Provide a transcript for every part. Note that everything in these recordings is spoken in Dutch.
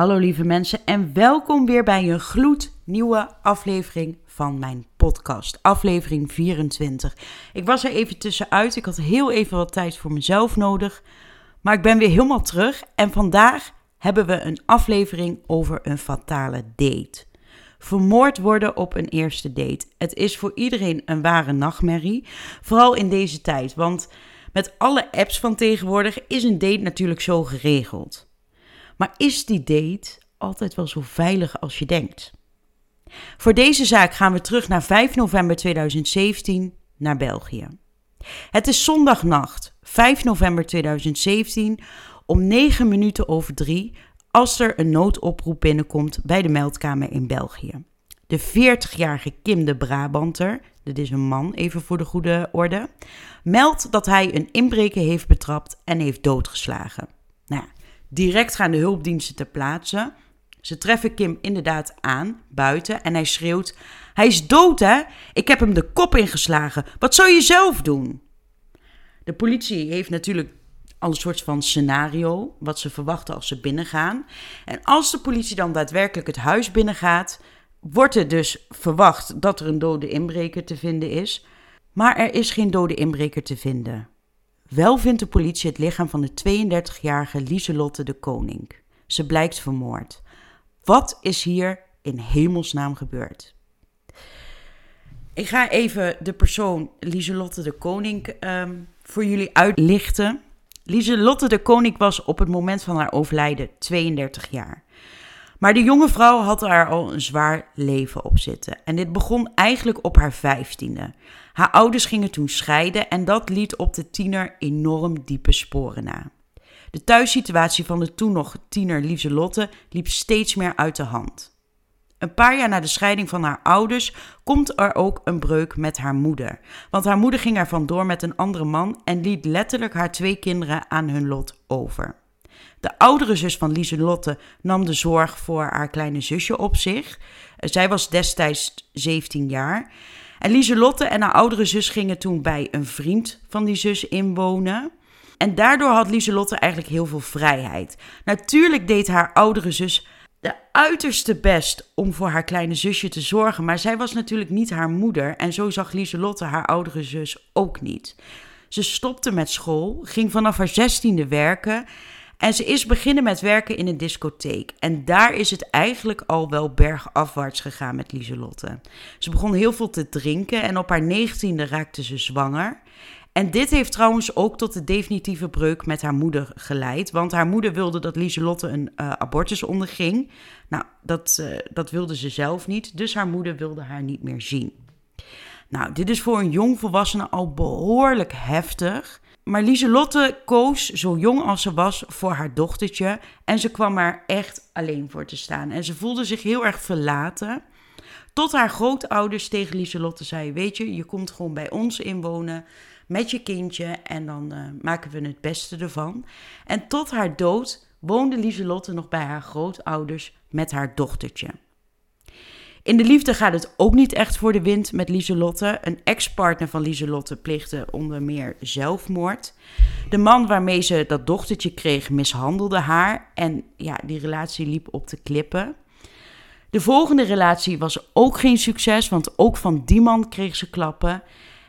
Hallo lieve mensen en welkom weer bij een gloednieuwe aflevering van mijn podcast, aflevering 24. Ik was er even tussenuit, ik had heel even wat tijd voor mezelf nodig, maar ik ben weer helemaal terug en vandaag hebben we een aflevering over een fatale date. Vermoord worden op een eerste date. Het is voor iedereen een ware nachtmerrie, vooral in deze tijd, want met alle apps van tegenwoordig is een date natuurlijk zo geregeld. Maar is die date altijd wel zo veilig als je denkt? Voor deze zaak gaan we terug naar 5 november 2017 naar België. Het is zondagnacht, 5 november 2017, om 9 minuten over 3, als er een noodoproep binnenkomt bij de meldkamer in België. De 40-jarige Kim de Brabanter, dit is een man even voor de goede orde, meldt dat hij een inbreker heeft betrapt en heeft doodgeslagen. Nou ja, direct gaan de hulpdiensten ter plaatse. Ze treffen Kim inderdaad aan, buiten, en hij schreeuwt: Hij is dood, hè? Ik heb hem de kop ingeslagen. Wat zou je zelf doen? De politie heeft natuurlijk al een soort van scenario, wat ze verwachten als ze binnengaan. En als de politie dan daadwerkelijk het huis binnengaat, wordt er dus verwacht dat er een dode inbreker te vinden is. Maar er is geen dode inbreker te vinden. Wel vindt de politie het lichaam van de 32-jarige Lieselotte de Koning. Ze blijkt vermoord. Wat is hier in hemelsnaam gebeurd? Ik ga even de persoon Lieselotte de Koning um, voor jullie uitlichten. Lieselotte de Koning was op het moment van haar overlijden 32 jaar. Maar de jonge vrouw had er al een zwaar leven op zitten. En dit begon eigenlijk op haar vijftiende. Haar ouders gingen toen scheiden en dat liet op de tiener enorm diepe sporen na. De thuissituatie van de toen nog tiener Lieselotte liep steeds meer uit de hand. Een paar jaar na de scheiding van haar ouders komt er ook een breuk met haar moeder. Want haar moeder ging er vandoor met een andere man en liet letterlijk haar twee kinderen aan hun lot over. De oudere zus van Lieselotte nam de zorg voor haar kleine zusje op zich. Zij was destijds 17 jaar. En Lieselotte en haar oudere zus gingen toen bij een vriend van die zus inwonen. En daardoor had Lieselotte eigenlijk heel veel vrijheid. Natuurlijk deed haar oudere zus de uiterste best om voor haar kleine zusje te zorgen. Maar zij was natuurlijk niet haar moeder. En zo zag Lieselotte haar oudere zus ook niet. Ze stopte met school, ging vanaf haar zestiende werken. En ze is beginnen met werken in een discotheek. En daar is het eigenlijk al wel bergafwaarts gegaan met Lieselotte. Ze begon heel veel te drinken en op haar negentiende raakte ze zwanger. En dit heeft trouwens ook tot de definitieve breuk met haar moeder geleid. Want haar moeder wilde dat Lieselotte een uh, abortus onderging. Nou, dat, uh, dat wilde ze zelf niet. Dus haar moeder wilde haar niet meer zien. Nou, dit is voor een jongvolwassene al behoorlijk heftig. Maar Lieselotte koos, zo jong als ze was, voor haar dochtertje. En ze kwam er echt alleen voor te staan. En ze voelde zich heel erg verlaten. Tot haar grootouders tegen Lieselotte zei: Weet je, je komt gewoon bij ons inwonen met je kindje. En dan uh, maken we het beste ervan. En tot haar dood woonde Lieselotte nog bij haar grootouders met haar dochtertje. In de liefde gaat het ook niet echt voor de wind met Lieselotte. Een ex-partner van Lieselotte pleegde onder meer zelfmoord. De man waarmee ze dat dochtertje kreeg mishandelde haar. En ja, die relatie liep op de klippen. De volgende relatie was ook geen succes, want ook van die man kreeg ze klappen.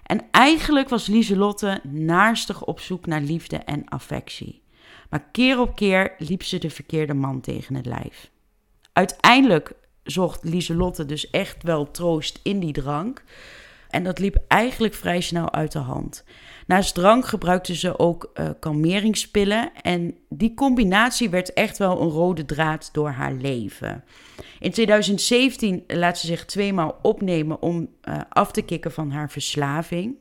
En eigenlijk was Lieselotte naarstig op zoek naar liefde en affectie. Maar keer op keer liep ze de verkeerde man tegen het lijf. Uiteindelijk zocht Lieselotte dus echt wel troost in die drank. En dat liep eigenlijk vrij snel uit de hand. Naast drank gebruikte ze ook uh, kalmeringspillen. En die combinatie werd echt wel een rode draad door haar leven. In 2017 laat ze zich tweemaal opnemen om uh, af te kicken van haar verslaving.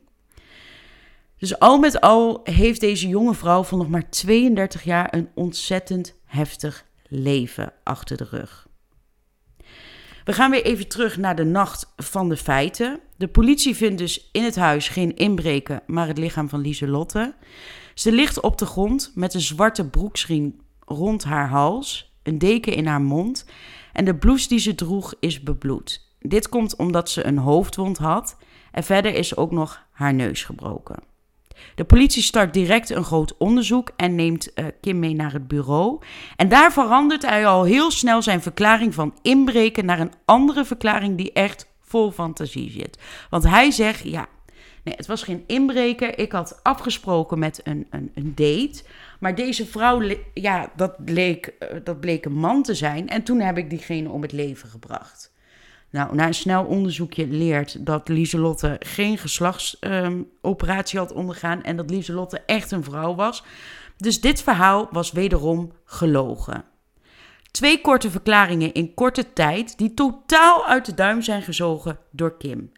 Dus al met al heeft deze jonge vrouw van nog maar 32 jaar een ontzettend heftig leven achter de rug. We gaan weer even terug naar de nacht van de feiten. De politie vindt dus in het huis geen inbreken, maar het lichaam van Lieselotte. Ze ligt op de grond met een zwarte broeksriem rond haar hals, een deken in haar mond en de blouse die ze droeg is bebloed. Dit komt omdat ze een hoofdwond had en verder is ook nog haar neus gebroken. De politie start direct een groot onderzoek en neemt uh, Kim mee naar het bureau. En daar verandert hij al heel snel zijn verklaring van inbreken naar een andere verklaring die echt vol fantasie zit. Want hij zegt, ja, nee, het was geen inbreker. Ik had afgesproken met een, een, een date. Maar deze vrouw, ja, dat bleek, eh, dat bleek een man te zijn. En toen heb ik diegene om het leven gebracht. Nou, na een snel onderzoekje leert dat Lieselotte geen geslachtsoperatie had ondergaan en dat Lieselotte echt een vrouw was. Dus dit verhaal was wederom gelogen. Twee korte verklaringen in korte tijd die totaal uit de duim zijn gezogen door Kim.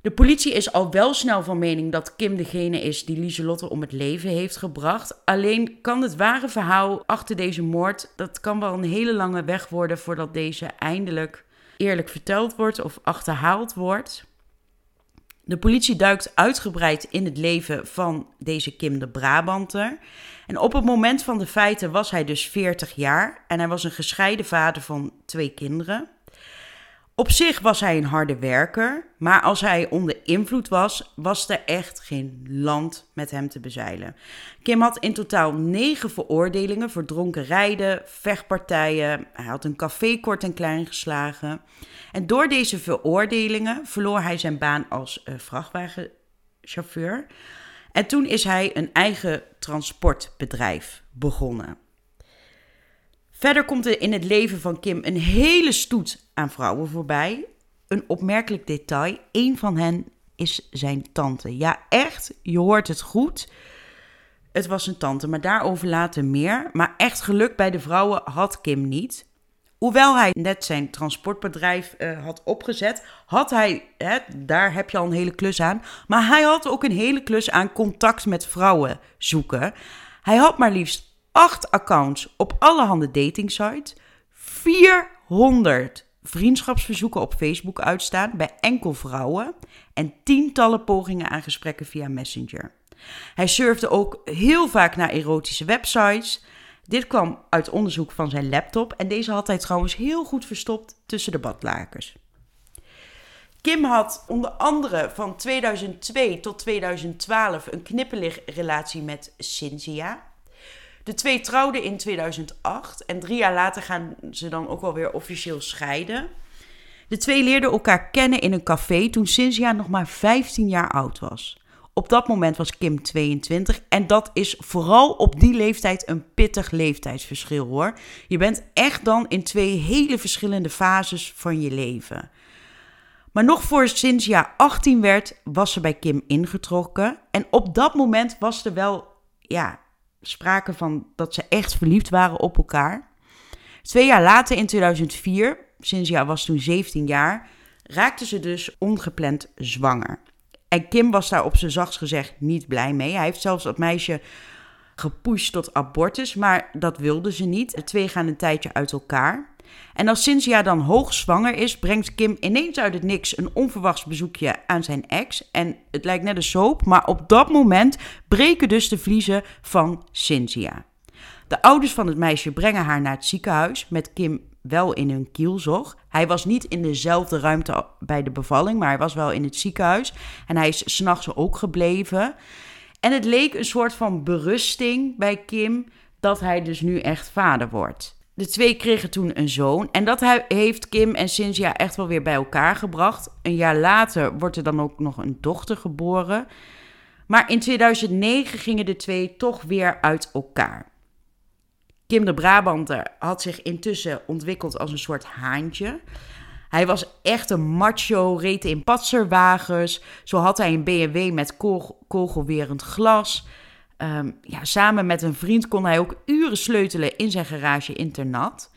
De politie is al wel snel van mening dat Kim degene is die Lieselotte om het leven heeft gebracht. Alleen kan het ware verhaal achter deze moord, dat kan wel een hele lange weg worden voordat deze eindelijk eerlijk verteld wordt of achterhaald wordt. De politie duikt uitgebreid in het leven van deze Kim de Brabanter. En op het moment van de feiten was hij dus 40 jaar en hij was een gescheiden vader van twee kinderen. Op zich was hij een harde werker, maar als hij onder invloed was, was er echt geen land met hem te bezeilen. Kim had in totaal negen veroordelingen voor dronken rijden, vechtpartijen. Hij had een café kort en klein geslagen. En door deze veroordelingen verloor hij zijn baan als uh, vrachtwagenchauffeur. En toen is hij een eigen transportbedrijf begonnen. Verder komt er in het leven van Kim een hele stoet aan vrouwen voorbij. Een opmerkelijk detail: een van hen is zijn tante. Ja, echt, je hoort het goed. Het was een tante, maar daarover later meer. Maar echt geluk bij de vrouwen had Kim niet. Hoewel hij net zijn transportbedrijf uh, had opgezet, had hij, hè, daar heb je al een hele klus aan, maar hij had ook een hele klus aan contact met vrouwen zoeken. Hij had maar liefst acht accounts op allerhande datingsites, 400 vriendschapsverzoeken op Facebook uitstaan bij enkel vrouwen en tientallen pogingen aan gesprekken via Messenger. Hij surfde ook heel vaak naar erotische websites. Dit kwam uit onderzoek van zijn laptop en deze had hij trouwens heel goed verstopt tussen de badlakens. Kim had onder andere van 2002 tot 2012 een knipperlig relatie met Cynthia. De twee trouwden in 2008 en drie jaar later gaan ze dan ook wel weer officieel scheiden. De twee leerden elkaar kennen in een café toen Cynthia nog maar 15 jaar oud was. Op dat moment was Kim 22 en dat is vooral op die leeftijd een pittig leeftijdsverschil hoor. Je bent echt dan in twee hele verschillende fases van je leven. Maar nog voor Cynthia 18 werd, was ze bij Kim ingetrokken. En op dat moment was er wel ja, sprake van dat ze echt verliefd waren op elkaar. Twee jaar later, in 2004, Cynthia was toen 17 jaar, raakte ze dus ongepland zwanger. En Kim was daar op zijn zachts gezegd niet blij mee. Hij heeft zelfs dat meisje gepusht tot abortus, maar dat wilde ze niet. De twee gaan een tijdje uit elkaar. En als Cynthia dan hoogzwanger is, brengt Kim ineens uit het niks een onverwachts bezoekje aan zijn ex. En het lijkt net een soap, maar op dat moment breken dus de vliezen van Cynthia. De ouders van het meisje brengen haar naar het ziekenhuis met Kim wel in hun kielzog. Hij was niet in dezelfde ruimte bij de bevalling, maar hij was wel in het ziekenhuis. En hij is s'nachts ook gebleven. En het leek een soort van berusting bij Kim dat hij dus nu echt vader wordt. De twee kregen toen een zoon. En dat heeft Kim en Cynthia echt wel weer bij elkaar gebracht. Een jaar later wordt er dan ook nog een dochter geboren. Maar in 2009 gingen de twee toch weer uit elkaar. Kim de Brabanter had zich intussen ontwikkeld als een soort haantje. Hij was echt een macho, reed in patserwagens. Zo had hij een BMW met kogelwerend glas. Um, ja, samen met een vriend kon hij ook uren sleutelen in zijn garage internat.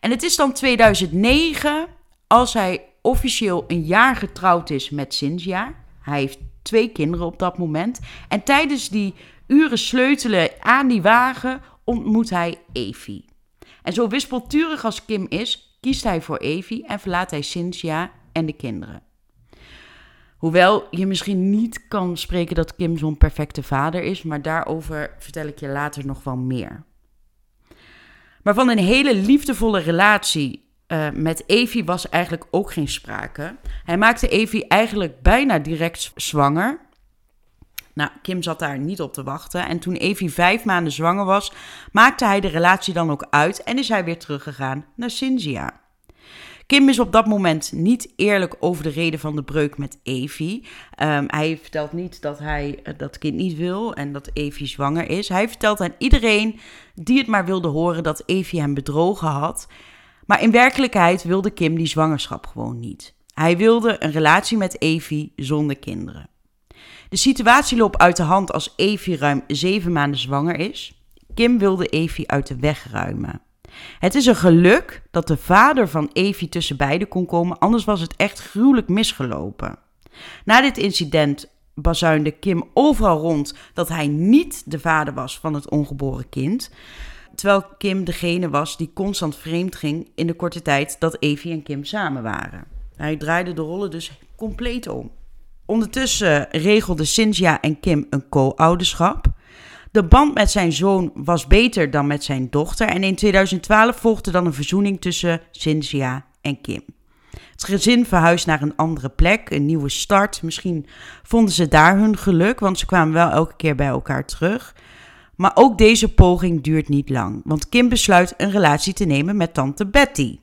En het is dan 2009 als hij officieel een jaar getrouwd is met Cynthia. Hij heeft twee kinderen op dat moment. En tijdens die uren sleutelen aan die wagen ontmoet hij Evie. En zo wispelturig als Kim is, kiest hij voor Evie en verlaat hij Cynthia en de kinderen. Hoewel je misschien niet kan spreken dat Kim zo'n perfecte vader is, maar daarover vertel ik je later nog wel meer. Maar van een hele liefdevolle relatie uh, met Evie was eigenlijk ook geen sprake. Hij maakte Evie eigenlijk bijna direct zwanger. Nou, Kim zat daar niet op te wachten. En toen Evie vijf maanden zwanger was, maakte hij de relatie dan ook uit en is hij weer teruggegaan naar Cynthia. Kim is op dat moment niet eerlijk over de reden van de breuk met Evie. Um, hij vertelt niet dat hij eh, dat kind niet wil en dat Evie zwanger is. Hij vertelt aan iedereen die het maar wilde horen dat Evie hem bedrogen had. Maar in werkelijkheid wilde Kim die zwangerschap gewoon niet. Hij wilde een relatie met Evie zonder kinderen. De situatie loopt uit de hand als Evie ruim zeven maanden zwanger is. Kim wilde Evie uit de weg ruimen. Het is een geluk dat de vader van Evie tussen beiden kon komen, anders was het echt gruwelijk misgelopen. Na dit incident bazuinde Kim overal rond dat hij niet de vader was van het ongeboren kind. Terwijl Kim degene was die constant vreemd ging in de korte tijd dat Evie en Kim samen waren. Hij draaide de rollen dus compleet om. Ondertussen regelden Cynthia en Kim een co-ouderschap. De band met zijn zoon was beter dan met zijn dochter. En in 2012 volgde dan een verzoening tussen Cynthia en Kim. Het gezin verhuisd naar een andere plek, een nieuwe start. Misschien vonden ze daar hun geluk, want ze kwamen wel elke keer bij elkaar terug. Maar ook deze poging duurt niet lang, want Kim besluit een relatie te nemen met tante Betty.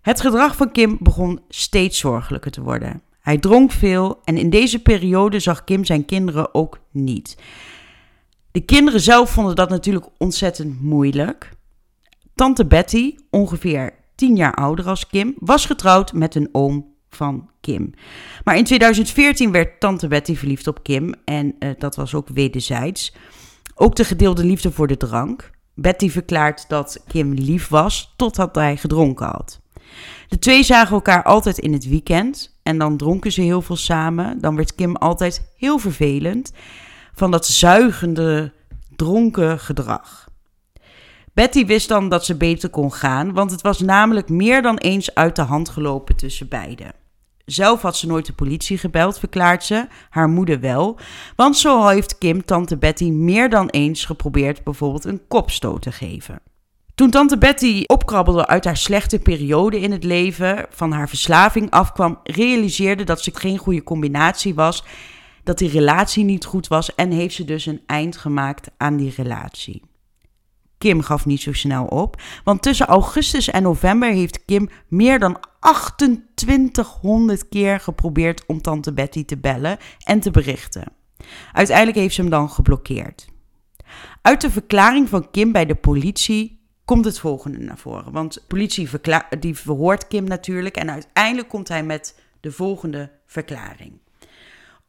Het gedrag van Kim begon steeds zorgelijker te worden. Hij dronk veel en in deze periode zag Kim zijn kinderen ook niet. De kinderen zelf vonden dat natuurlijk ontzettend moeilijk. Tante Betty, ongeveer 10 jaar ouder als Kim, was getrouwd met een oom van Kim. Maar in 2014 werd tante Betty verliefd op Kim en uh, dat was ook wederzijds. Ook de gedeelde liefde voor de drank. Betty verklaart dat Kim lief was totdat hij gedronken had. De twee zagen elkaar altijd in het weekend en dan dronken ze heel veel samen. Dan werd Kim altijd heel vervelend van dat zuigende, dronken gedrag. Betty wist dan dat ze beter kon gaan, want het was namelijk meer dan eens uit de hand gelopen tussen beiden. Zelf had ze nooit de politie gebeld, verklaart ze, haar moeder wel, want zo heeft Kim tante Betty meer dan eens geprobeerd bijvoorbeeld een kopstoot te geven. Toen tante Betty opkrabbelde uit haar slechte periode in het leven, van haar verslaving afkwam, realiseerde dat ze geen goede combinatie was dat die relatie niet goed was en heeft ze dus een eind gemaakt aan die relatie. Kim gaf niet zo snel op, want tussen augustus en november heeft Kim meer dan 2800 keer geprobeerd om tante Betty te bellen en te berichten. Uiteindelijk heeft ze hem dan geblokkeerd. Uit de verklaring van Kim bij de politie komt het volgende naar voren. Want de politie die verhoort Kim natuurlijk en uiteindelijk komt hij met de volgende verklaring.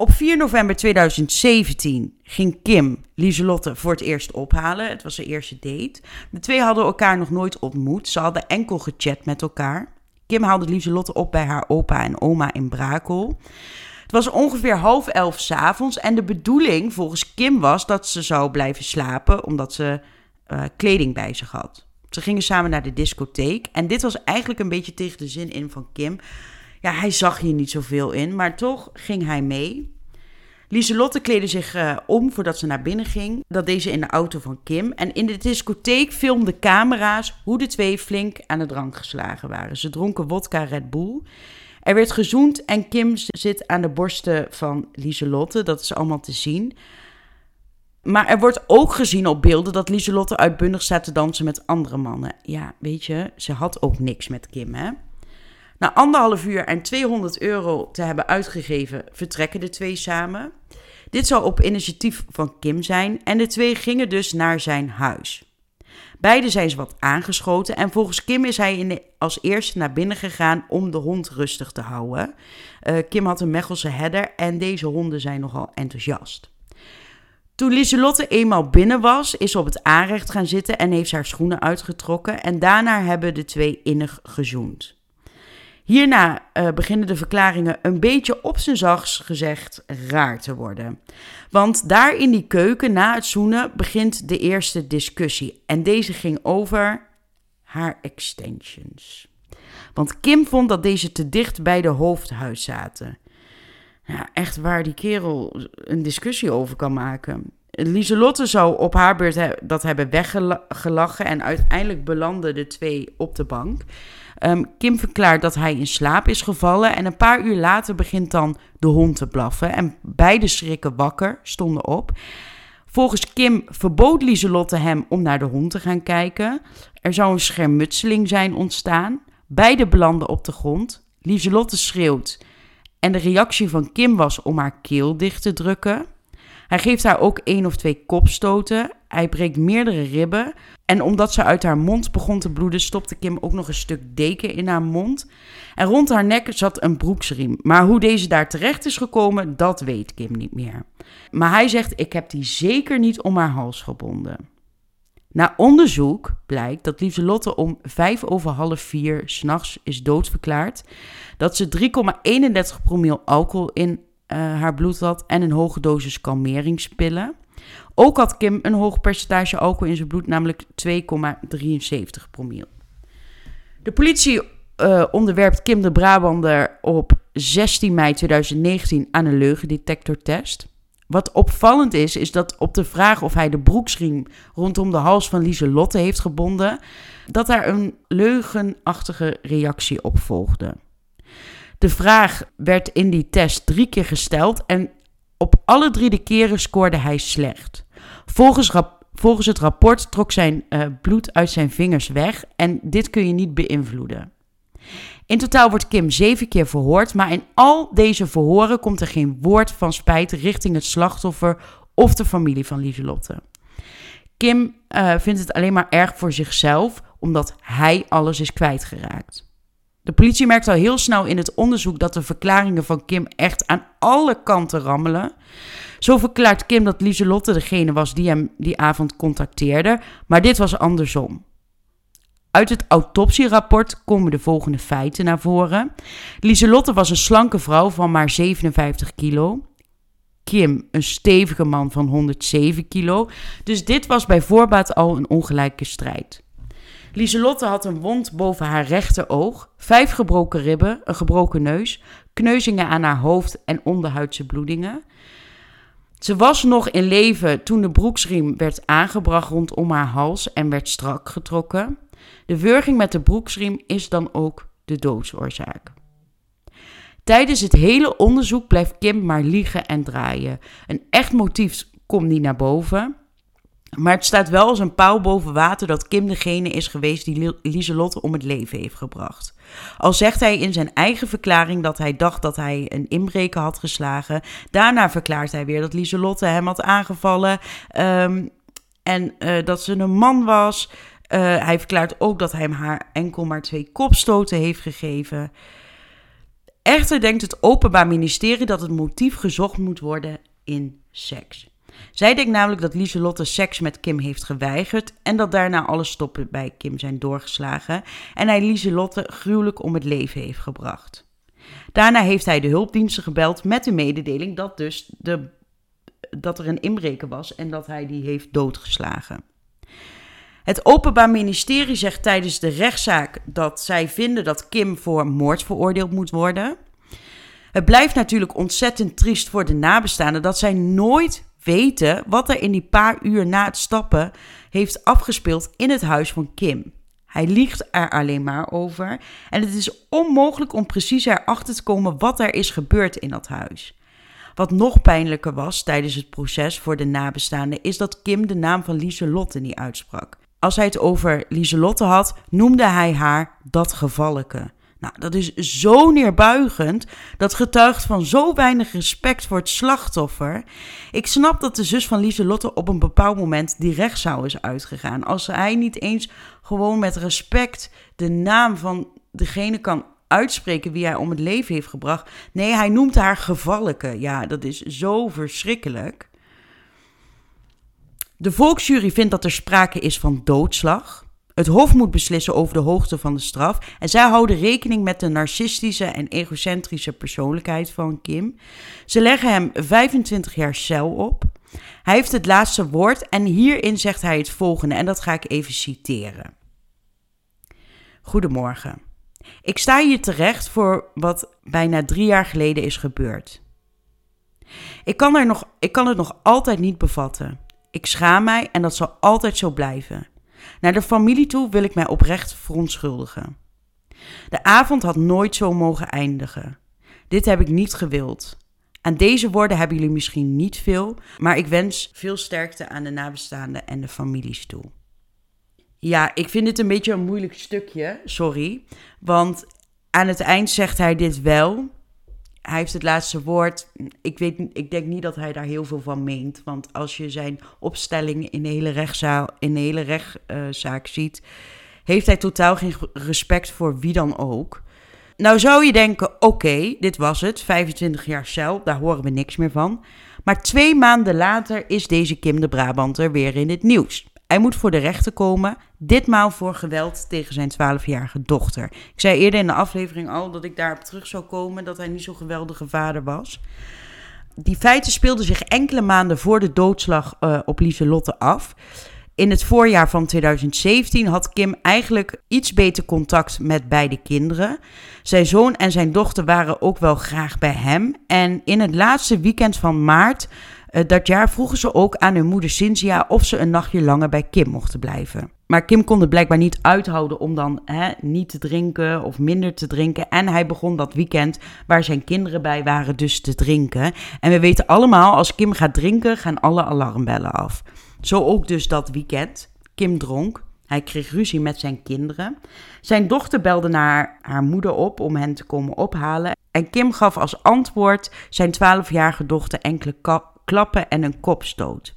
Op 4 november 2017 ging Kim Lieselotte voor het eerst ophalen. Het was zijn eerste date. De twee hadden elkaar nog nooit ontmoet. Ze hadden enkel gechat met elkaar. Kim haalde Lieselotte op bij haar opa en oma in Brakel. Het was ongeveer half elf s'avonds en de bedoeling volgens Kim was dat ze zou blijven slapen omdat ze uh, kleding bij zich had. Ze gingen samen naar de discotheek en dit was eigenlijk een beetje tegen de zin in van Kim. Ja, hij zag hier niet zoveel in, maar toch ging hij mee. Lieselotte kleedde zich uh, om voordat ze naar binnen ging. Dat deed ze in de auto van Kim. En in de discotheek filmden camera's hoe de twee flink aan de drank geslagen waren. Ze dronken wodka Red Bull. Er werd gezoend en Kim zit aan de borsten van Lieselotte. Dat is allemaal te zien. Maar er wordt ook gezien op beelden dat Lieselotte uitbundig staat te dansen met andere mannen. Ja, weet je, ze had ook niks met Kim, hè? Na anderhalf uur en 200 euro te hebben uitgegeven, vertrekken de twee samen. Dit zou op initiatief van Kim zijn en de twee gingen dus naar zijn huis. Beiden zijn wat aangeschoten en volgens Kim is hij als eerste naar binnen gegaan om de hond rustig te houden. Uh, Kim had een Mechelse herder en deze honden zijn nogal enthousiast. Toen Lieselotte eenmaal binnen was, is ze op het aanrecht gaan zitten en heeft haar schoenen uitgetrokken en daarna hebben de twee innig gezoend. Hierna uh, beginnen de verklaringen een beetje op zijn zachts gezegd raar te worden. Want daar in die keuken na het zoenen begint de eerste discussie. En deze ging over haar extensions. Want Kim vond dat deze te dicht bij de hoofdhuis zaten. Ja, echt waar die kerel een discussie over kan maken. Lieselotte zou op haar beurt dat hebben weggelachen en uiteindelijk belanden de twee op de bank. Ehm, Kim verklaart dat hij in slaap is gevallen en een paar uur later begint dan de hond te blaffen. En beide schrikken wakker, stonden op. Volgens Kim verbood Lieselotte hem om naar de hond te gaan kijken. Er zou een schermutseling zijn ontstaan. Beide belanden op de grond. Lieselotte schreeuwt. En de reactie van Kim was om haar keel dicht te drukken. Hij geeft haar ook één of twee kopstoten. Hij breekt meerdere ribben. En omdat ze uit haar mond begon te bloeden, stopte Kim ook nog een stuk deken in haar mond. En rond haar nek zat een broeksriem. Maar hoe deze daar terecht is gekomen, dat weet Kim niet meer. Maar hij zegt: Ik heb die zeker niet om haar hals gebonden. Na onderzoek blijkt dat Lieselotte om vijf over half vier s'nachts is doodverklaard. Dat ze 3,31 promil alcohol in haar bloed had en een hoge dosis kalmeringspillen. Ook had Kim een hoog percentage alcohol in zijn bloed, namelijk 2,73 promil. De politie uh, onderwerpt Kim de Brabander op 16 mei 2019 aan een leugendetectortest. Wat opvallend is, is dat op de vraag of hij de broeksriem rondom de hals van Lieselotte heeft gebonden, dat daar een leugenachtige reactie op volgde. De vraag werd in die test drie keer gesteld en op alle drie de keren scoorde hij slecht. Volgens, volgens het rapport trok zijn uh, bloed uit zijn vingers weg en dit kun je niet beïnvloeden. In totaal wordt Kim zeven keer verhoord, maar in al deze verhoren komt er geen woord van spijt richting het slachtoffer of de familie van Lieselotte. Kim uh, vindt het alleen maar erg voor zichzelf, omdat hij alles is kwijtgeraakt. De politie merkt al heel snel in het onderzoek dat de verklaringen van Kim echt aan alle kanten rammelen. Zo verklaart Kim dat Lieselotte degene was die hem die avond contacteerde, maar dit was andersom. Uit het autopsierapport komen de volgende feiten naar voren. Lieselotte was een slanke vrouw van maar 57 kilo. Kim een stevige man van 107 kilo. Dus dit was bij voorbaat al een ongelijke strijd. Lieselotte had een wond boven haar rechteroog, vijf gebroken ribben, een gebroken neus, kneuzingen aan haar hoofd en onderhuidse bloedingen. Ze was nog in leven toen de broeksriem werd aangebracht rondom haar hals en werd strak getrokken. De wurging met de broeksriem is dan ook de doodsoorzaak. Tijdens het hele onderzoek blijft Kim maar liegen en draaien. Een echt motief komt niet naar boven. Maar het staat wel als een paal boven water dat Kim degene is geweest die Lieselotte om het leven heeft gebracht. Al zegt hij in zijn eigen verklaring dat hij dacht dat hij een inbreker had geslagen. Daarna verklaart hij weer dat Lieselotte hem had aangevallen um, en uh, dat ze een man was. Uh, hij verklaart ook dat hij hem haar enkel maar twee kopstoten heeft gegeven. Echter denkt het Openbaar Ministerie dat het motief gezocht moet worden in seks. Zij denkt namelijk dat Lieselotte seks met Kim heeft geweigerd en dat daarna alle stoppen bij Kim zijn doorgeslagen en hij Lieselotte gruwelijk om het leven heeft gebracht. Daarna heeft hij de hulpdiensten gebeld met de mededeling dat, dus de, dat er een inbreker was en dat hij die heeft doodgeslagen. Het Openbaar Ministerie zegt tijdens de rechtszaak dat zij vinden dat Kim voor moord veroordeeld moet worden. Het blijft natuurlijk ontzettend triest voor de nabestaanden dat zij nooit weten wat er in die paar uur na het stappen heeft afgespeeld in het huis van Kim. Hij liegt er alleen maar over en het is onmogelijk om precies erachter te komen wat er is gebeurd in dat huis. Wat nog pijnlijker was tijdens het proces voor de nabestaanden is dat Kim de naam van Lieselotte niet uitsprak. Als hij het over Lieselotte had, noemde hij haar dat gevalleke. Nou, dat is zo neerbuigend. Dat getuigt van zo weinig respect voor het slachtoffer. Ik snap dat de zus van Lieselotte op een bepaald moment die rechtszaal is uitgegaan. Als hij niet eens gewoon met respect de naam van degene kan uitspreken wie hij om het leven heeft gebracht. Nee, hij noemt haar gevalleke. Ja, dat is zo verschrikkelijk. De volksjury vindt dat er sprake is van doodslag. Het Hof moet beslissen over de hoogte van de straf en zij houden rekening met de narcistische en egocentrische persoonlijkheid van Kim. Ze leggen hem 25 jaar cel op. Hij heeft het laatste woord en hierin zegt hij het volgende en dat ga ik even citeren. Goedemorgen. Ik sta hier terecht voor wat bijna drie jaar geleden is gebeurd. Ik kan, er nog, ik kan het nog altijd niet bevatten. ik schaam mij en dat zal altijd zo blijven. Naar de familie toe wil ik mij oprecht verontschuldigen. De avond had nooit zo mogen eindigen. Dit heb ik niet gewild. Aan deze woorden hebben jullie misschien niet veel, maar ik wens veel sterkte aan de nabestaanden en de families toe. Ja, ik vind dit een beetje een moeilijk stukje, sorry. Want aan het eind zegt hij dit wel. Hij heeft het laatste woord. Ik, weet, ik denk niet dat hij daar heel veel van meent. Want als je zijn opstelling in de hele rechtszaal, in de hele rechtszaak ziet, heeft hij totaal geen respect voor wie dan ook. Nou zou je denken, oké, dit was het, 25 jaar cel, daar horen we niks meer van. Maar twee maanden later is deze Kim de Brabanter weer in het nieuws. Hij moet voor de rechter komen, ditmaal voor geweld tegen zijn 12-jarige dochter. Ik zei eerder in de aflevering al dat ik daarop terug zou komen dat hij niet zo'n geweldige vader was. Die feiten speelden zich enkele maanden voor de doodslag uh, op Lieselotte af. In het voorjaar van 2017 had Kim eigenlijk iets beter contact met beide kinderen. Zijn zoon en zijn dochter waren ook wel graag bij hem. En in het laatste weekend van maart dat jaar vroegen ze ook aan hun moeder Cynthia of ze een nachtje langer bij Kim mochten blijven. Maar Kim kon het blijkbaar niet uithouden om dan hè, niet te drinken of minder te drinken. En hij begon dat weekend waar zijn kinderen bij waren dus te drinken. En we weten allemaal, als Kim gaat drinken, gaan alle alarmbellen af. Zo ook dus dat weekend. Kim dronk. Hij kreeg ruzie met zijn kinderen. Zijn dochter belde naar haar moeder op om hen te komen ophalen. En Kim gaf als antwoord zijn 12-jarige dochter enkele klappen en een kopstoot.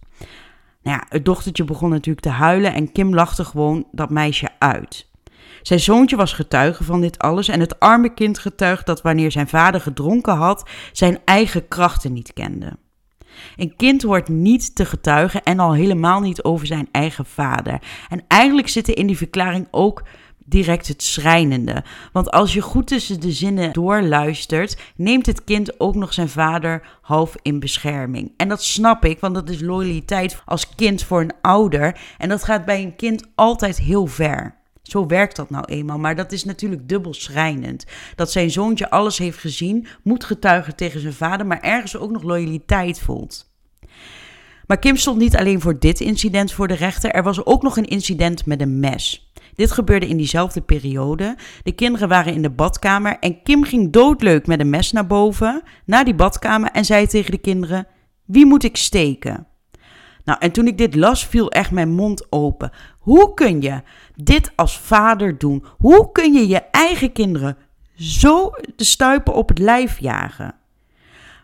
Nou ja, het dochtertje begon natuurlijk te huilen en Kim lachte gewoon dat meisje uit. Zijn zoontje was getuige van dit alles en het arme kind getuigde dat wanneer zijn vader gedronken had, zijn eigen krachten niet kende. Een kind hoort niet te getuigen en al helemaal niet over zijn eigen vader. En eigenlijk zit er in die verklaring ook direct het schrijnende. Want als je goed tussen de zinnen doorluistert, neemt het kind ook nog zijn vader half in bescherming. En dat snap ik, want dat is loyaliteit als kind voor een ouder. En dat gaat bij een kind altijd heel ver. Zo werkt dat nou eenmaal. Maar dat is natuurlijk dubbel schrijnend. Dat zijn zoontje alles heeft gezien, moet getuigen tegen zijn vader, maar ergens ook nog loyaliteit voelt. Maar Kim stond niet alleen voor dit incident voor de rechter. Er was ook nog een incident met een mes. Dit gebeurde in diezelfde periode. De kinderen waren in de badkamer en Kim ging doodleuk met een mes naar boven, naar die badkamer en zei tegen de kinderen: Wie moet ik steken? Nou, en toen ik dit las, viel echt mijn mond open. Hoe kun je dit als vader doen? Hoe kun je je eigen kinderen zo de stuipen op het lijf jagen?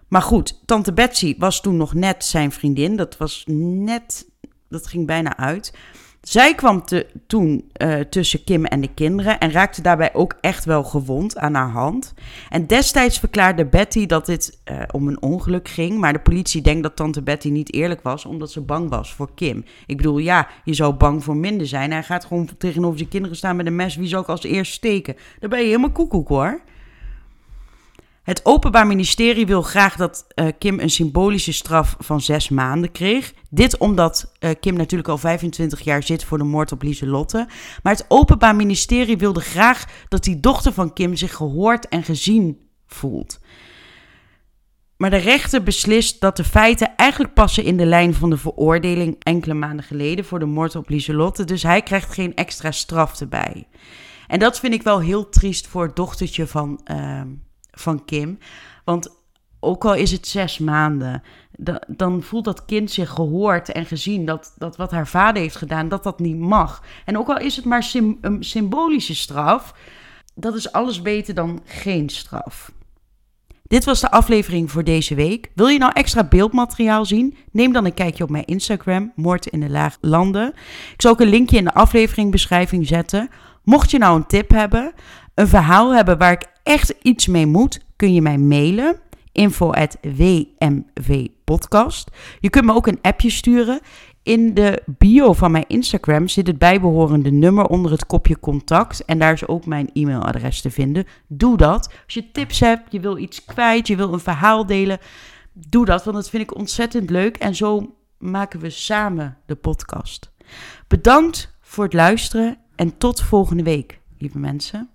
Maar goed, tante Betsy was toen nog net zijn vriendin. Dat was net, dat ging bijna uit. Zij kwam te, toen uh, tussen Kim en de kinderen en raakte daarbij ook echt wel gewond aan haar hand. En destijds verklaarde Betty dat dit uh, om een ongeluk ging, maar de politie denkt dat tante Betty niet eerlijk was omdat ze bang was voor Kim. Ik bedoel, ja, je zou bang voor minder zijn. Hij gaat gewoon tegenover zijn kinderen staan met een mes. Wie zou ik als eerst steken? Dan ben je helemaal koekoek hoor. Het Openbaar Ministerie wil graag dat uh, Kim een symbolische straf van zes maanden kreeg. Dit omdat uh, Kim natuurlijk al 25 jaar zit voor de moord op Lieselotte. Maar het Openbaar Ministerie wilde graag dat die dochter van Kim zich gehoord en gezien voelt. Maar de rechter beslist dat de feiten eigenlijk passen in de lijn van de veroordeling enkele maanden geleden voor de moord op Lieselotte. Dus hij krijgt geen extra straf erbij. En dat vind ik wel heel triest voor het dochtertje van. Uh, van Kim. Want ook al is het zes maanden, dan voelt dat kind zich gehoord en gezien dat, dat wat haar vader heeft gedaan, dat dat niet mag. En ook al is het maar een symbolische straf, dat is alles beter dan geen straf. Dit was de aflevering voor deze week. Wil je nou extra beeldmateriaal zien? Neem dan een kijkje op mijn Instagram, Moord in de Laag Landen. Ik zal ook een linkje in de afleveringbeschrijving zetten. Mocht je nou een tip hebben, een verhaal hebben waar ik echt iets mee moet, kun je mij mailen. info.wmvpodcast. Je kunt me ook een appje sturen. In de bio van mijn Instagram zit het bijbehorende nummer onder het kopje contact. En daar is ook mijn e-mailadres te vinden. Doe dat. Als je tips hebt, je wil iets kwijt, je wil een verhaal delen. Doe dat, want dat vind ik ontzettend leuk. En zo maken we samen de podcast. Bedankt voor het luisteren en tot volgende week, lieve mensen.